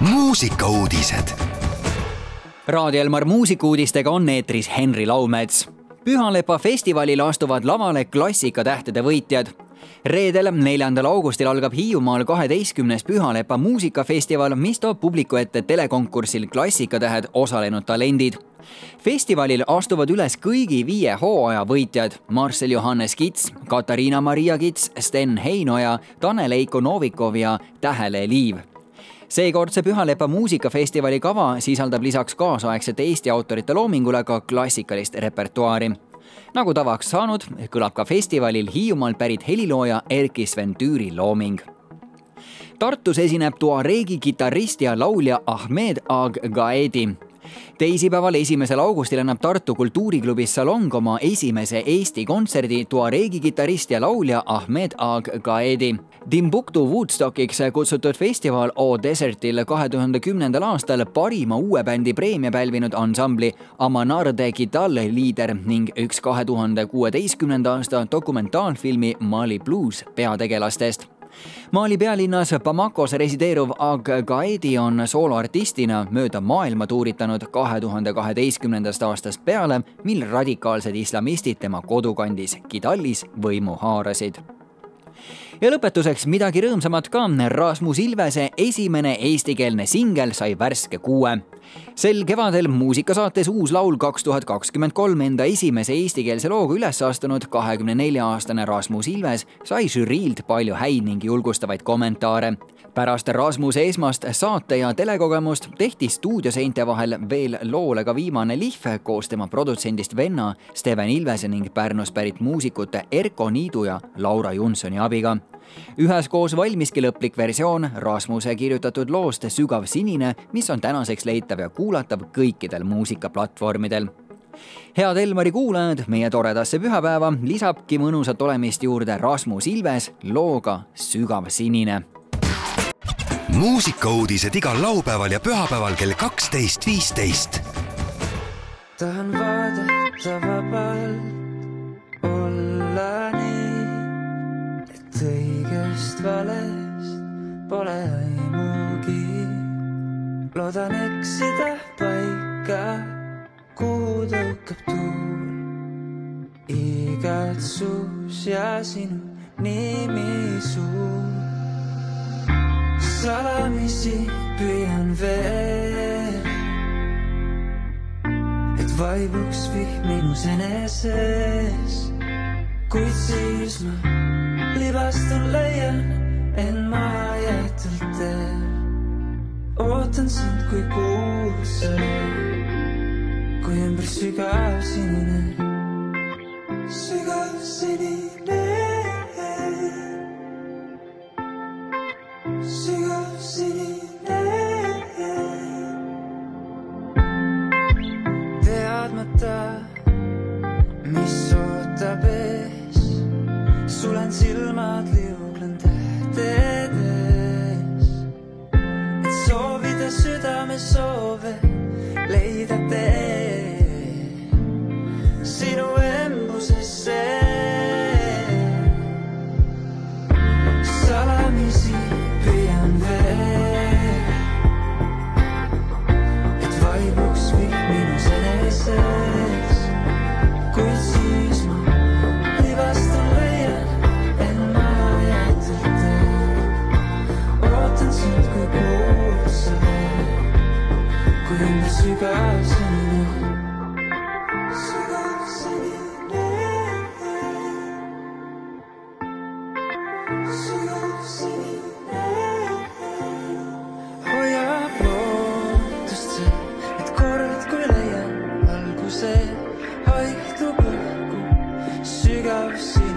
muusikauudised. Raadio Elmar muusikuudistega on eetris Henri Laumets. Pühalepa festivalil astuvad lavale klassikatähtede võitjad. reedel, neljandal augustil algab Hiiumaal kaheteistkümnes Pühalepa muusikafestival, mis toob publiku ette telekonkursil Klassikatähed osalenud talendid festivalil astuvad üles kõigi viie hooaja võitjad Marcel Johannes Kits, Katariina Maria Kits, Sten Heinoja, Tanel-Eiko Novikov ja Tähele Liiv seekordse Pühalepa muusikafestivali kava sisaldab lisaks kaasaegsete Eesti autorite loomingule ka klassikalist repertuaari. nagu tavaks saanud, kõlab ka festivalil Hiiumaalt pärit helilooja Erkki Sven Tüüri looming Tartus esineb tuareegi kitarrist ja laulja Ahmed Ag Gaedi teisipäeval, esimesel augustil annab Tartu kultuuriklubis Salong oma esimese Eesti kontserdi tuareegi kitarrist ja laulja Ahmed Ag Gaedi. Timbuktu Woodstockiks kutsutud festival O Desertil kahe tuhande kümnendal aastal parima uue bändi preemia pälvinud ansambli Amanar de Gital liider ning üks kahe tuhande kuueteistkümnenda aasta dokumentaalfilmi Mali blues peategelastest Mali pealinnas Bamakos resideeruv Ag Gaedi on sooloartistina mööda maailma tuuritanud kahe tuhande kaheteistkümnendast aastast peale, mil radikaalsed islamistid tema kodukandis Kidalis võimu haarasid ja lõpetuseks midagi rõõmsamat ka. Rasmus Ilvese esimene eestikeelne singel sai värske kuue. sel kevadel muusikasaates Uus laul kaks tuhat kakskümmend kolm enda esimese eestikeelse looga üles astunud kahekümne nelja aastane Rasmus Ilves sai žüriilt palju häid ning julgustavaid kommentaare. pärast Rasmuse esmast saate ja telekogemust tehti stuudioseinte vahel veel loole ka viimane lihv koos tema produtsendist venna Steven Ilvese ning Pärnust pärit muusikute Erko Niidu ja Laura Junsoni abiga üheskoos valmiski lõplik versioon Rasmuse kirjutatud loost Sügav sinine, mis on tänaseks leitav ja kuulatav kõikidel muusikaplatvormidel head Elmari kuulajad, meie toredasse pühapäeva lisabki mõnusat olemist juurde Rasmus Ilves looga Sügav sinine. muusikauudised igal laupäeval ja pühapäeval kell kaksteist, viisteist. tahan vaadata vabalt, õigest valest pole aimugi. loodan eksida paika, kuhu tõukab tuul. igatsus ja sinu nimi suur. salamisi püüan veel, et vaibuks vihm minus eneses, kuid siis ma libastun, leian end mahajäetud teel. ootan sind kui kuulsa, kui ümber sügav sinine, sügav sinine. sügav sinine. teadmata, sügav sinine.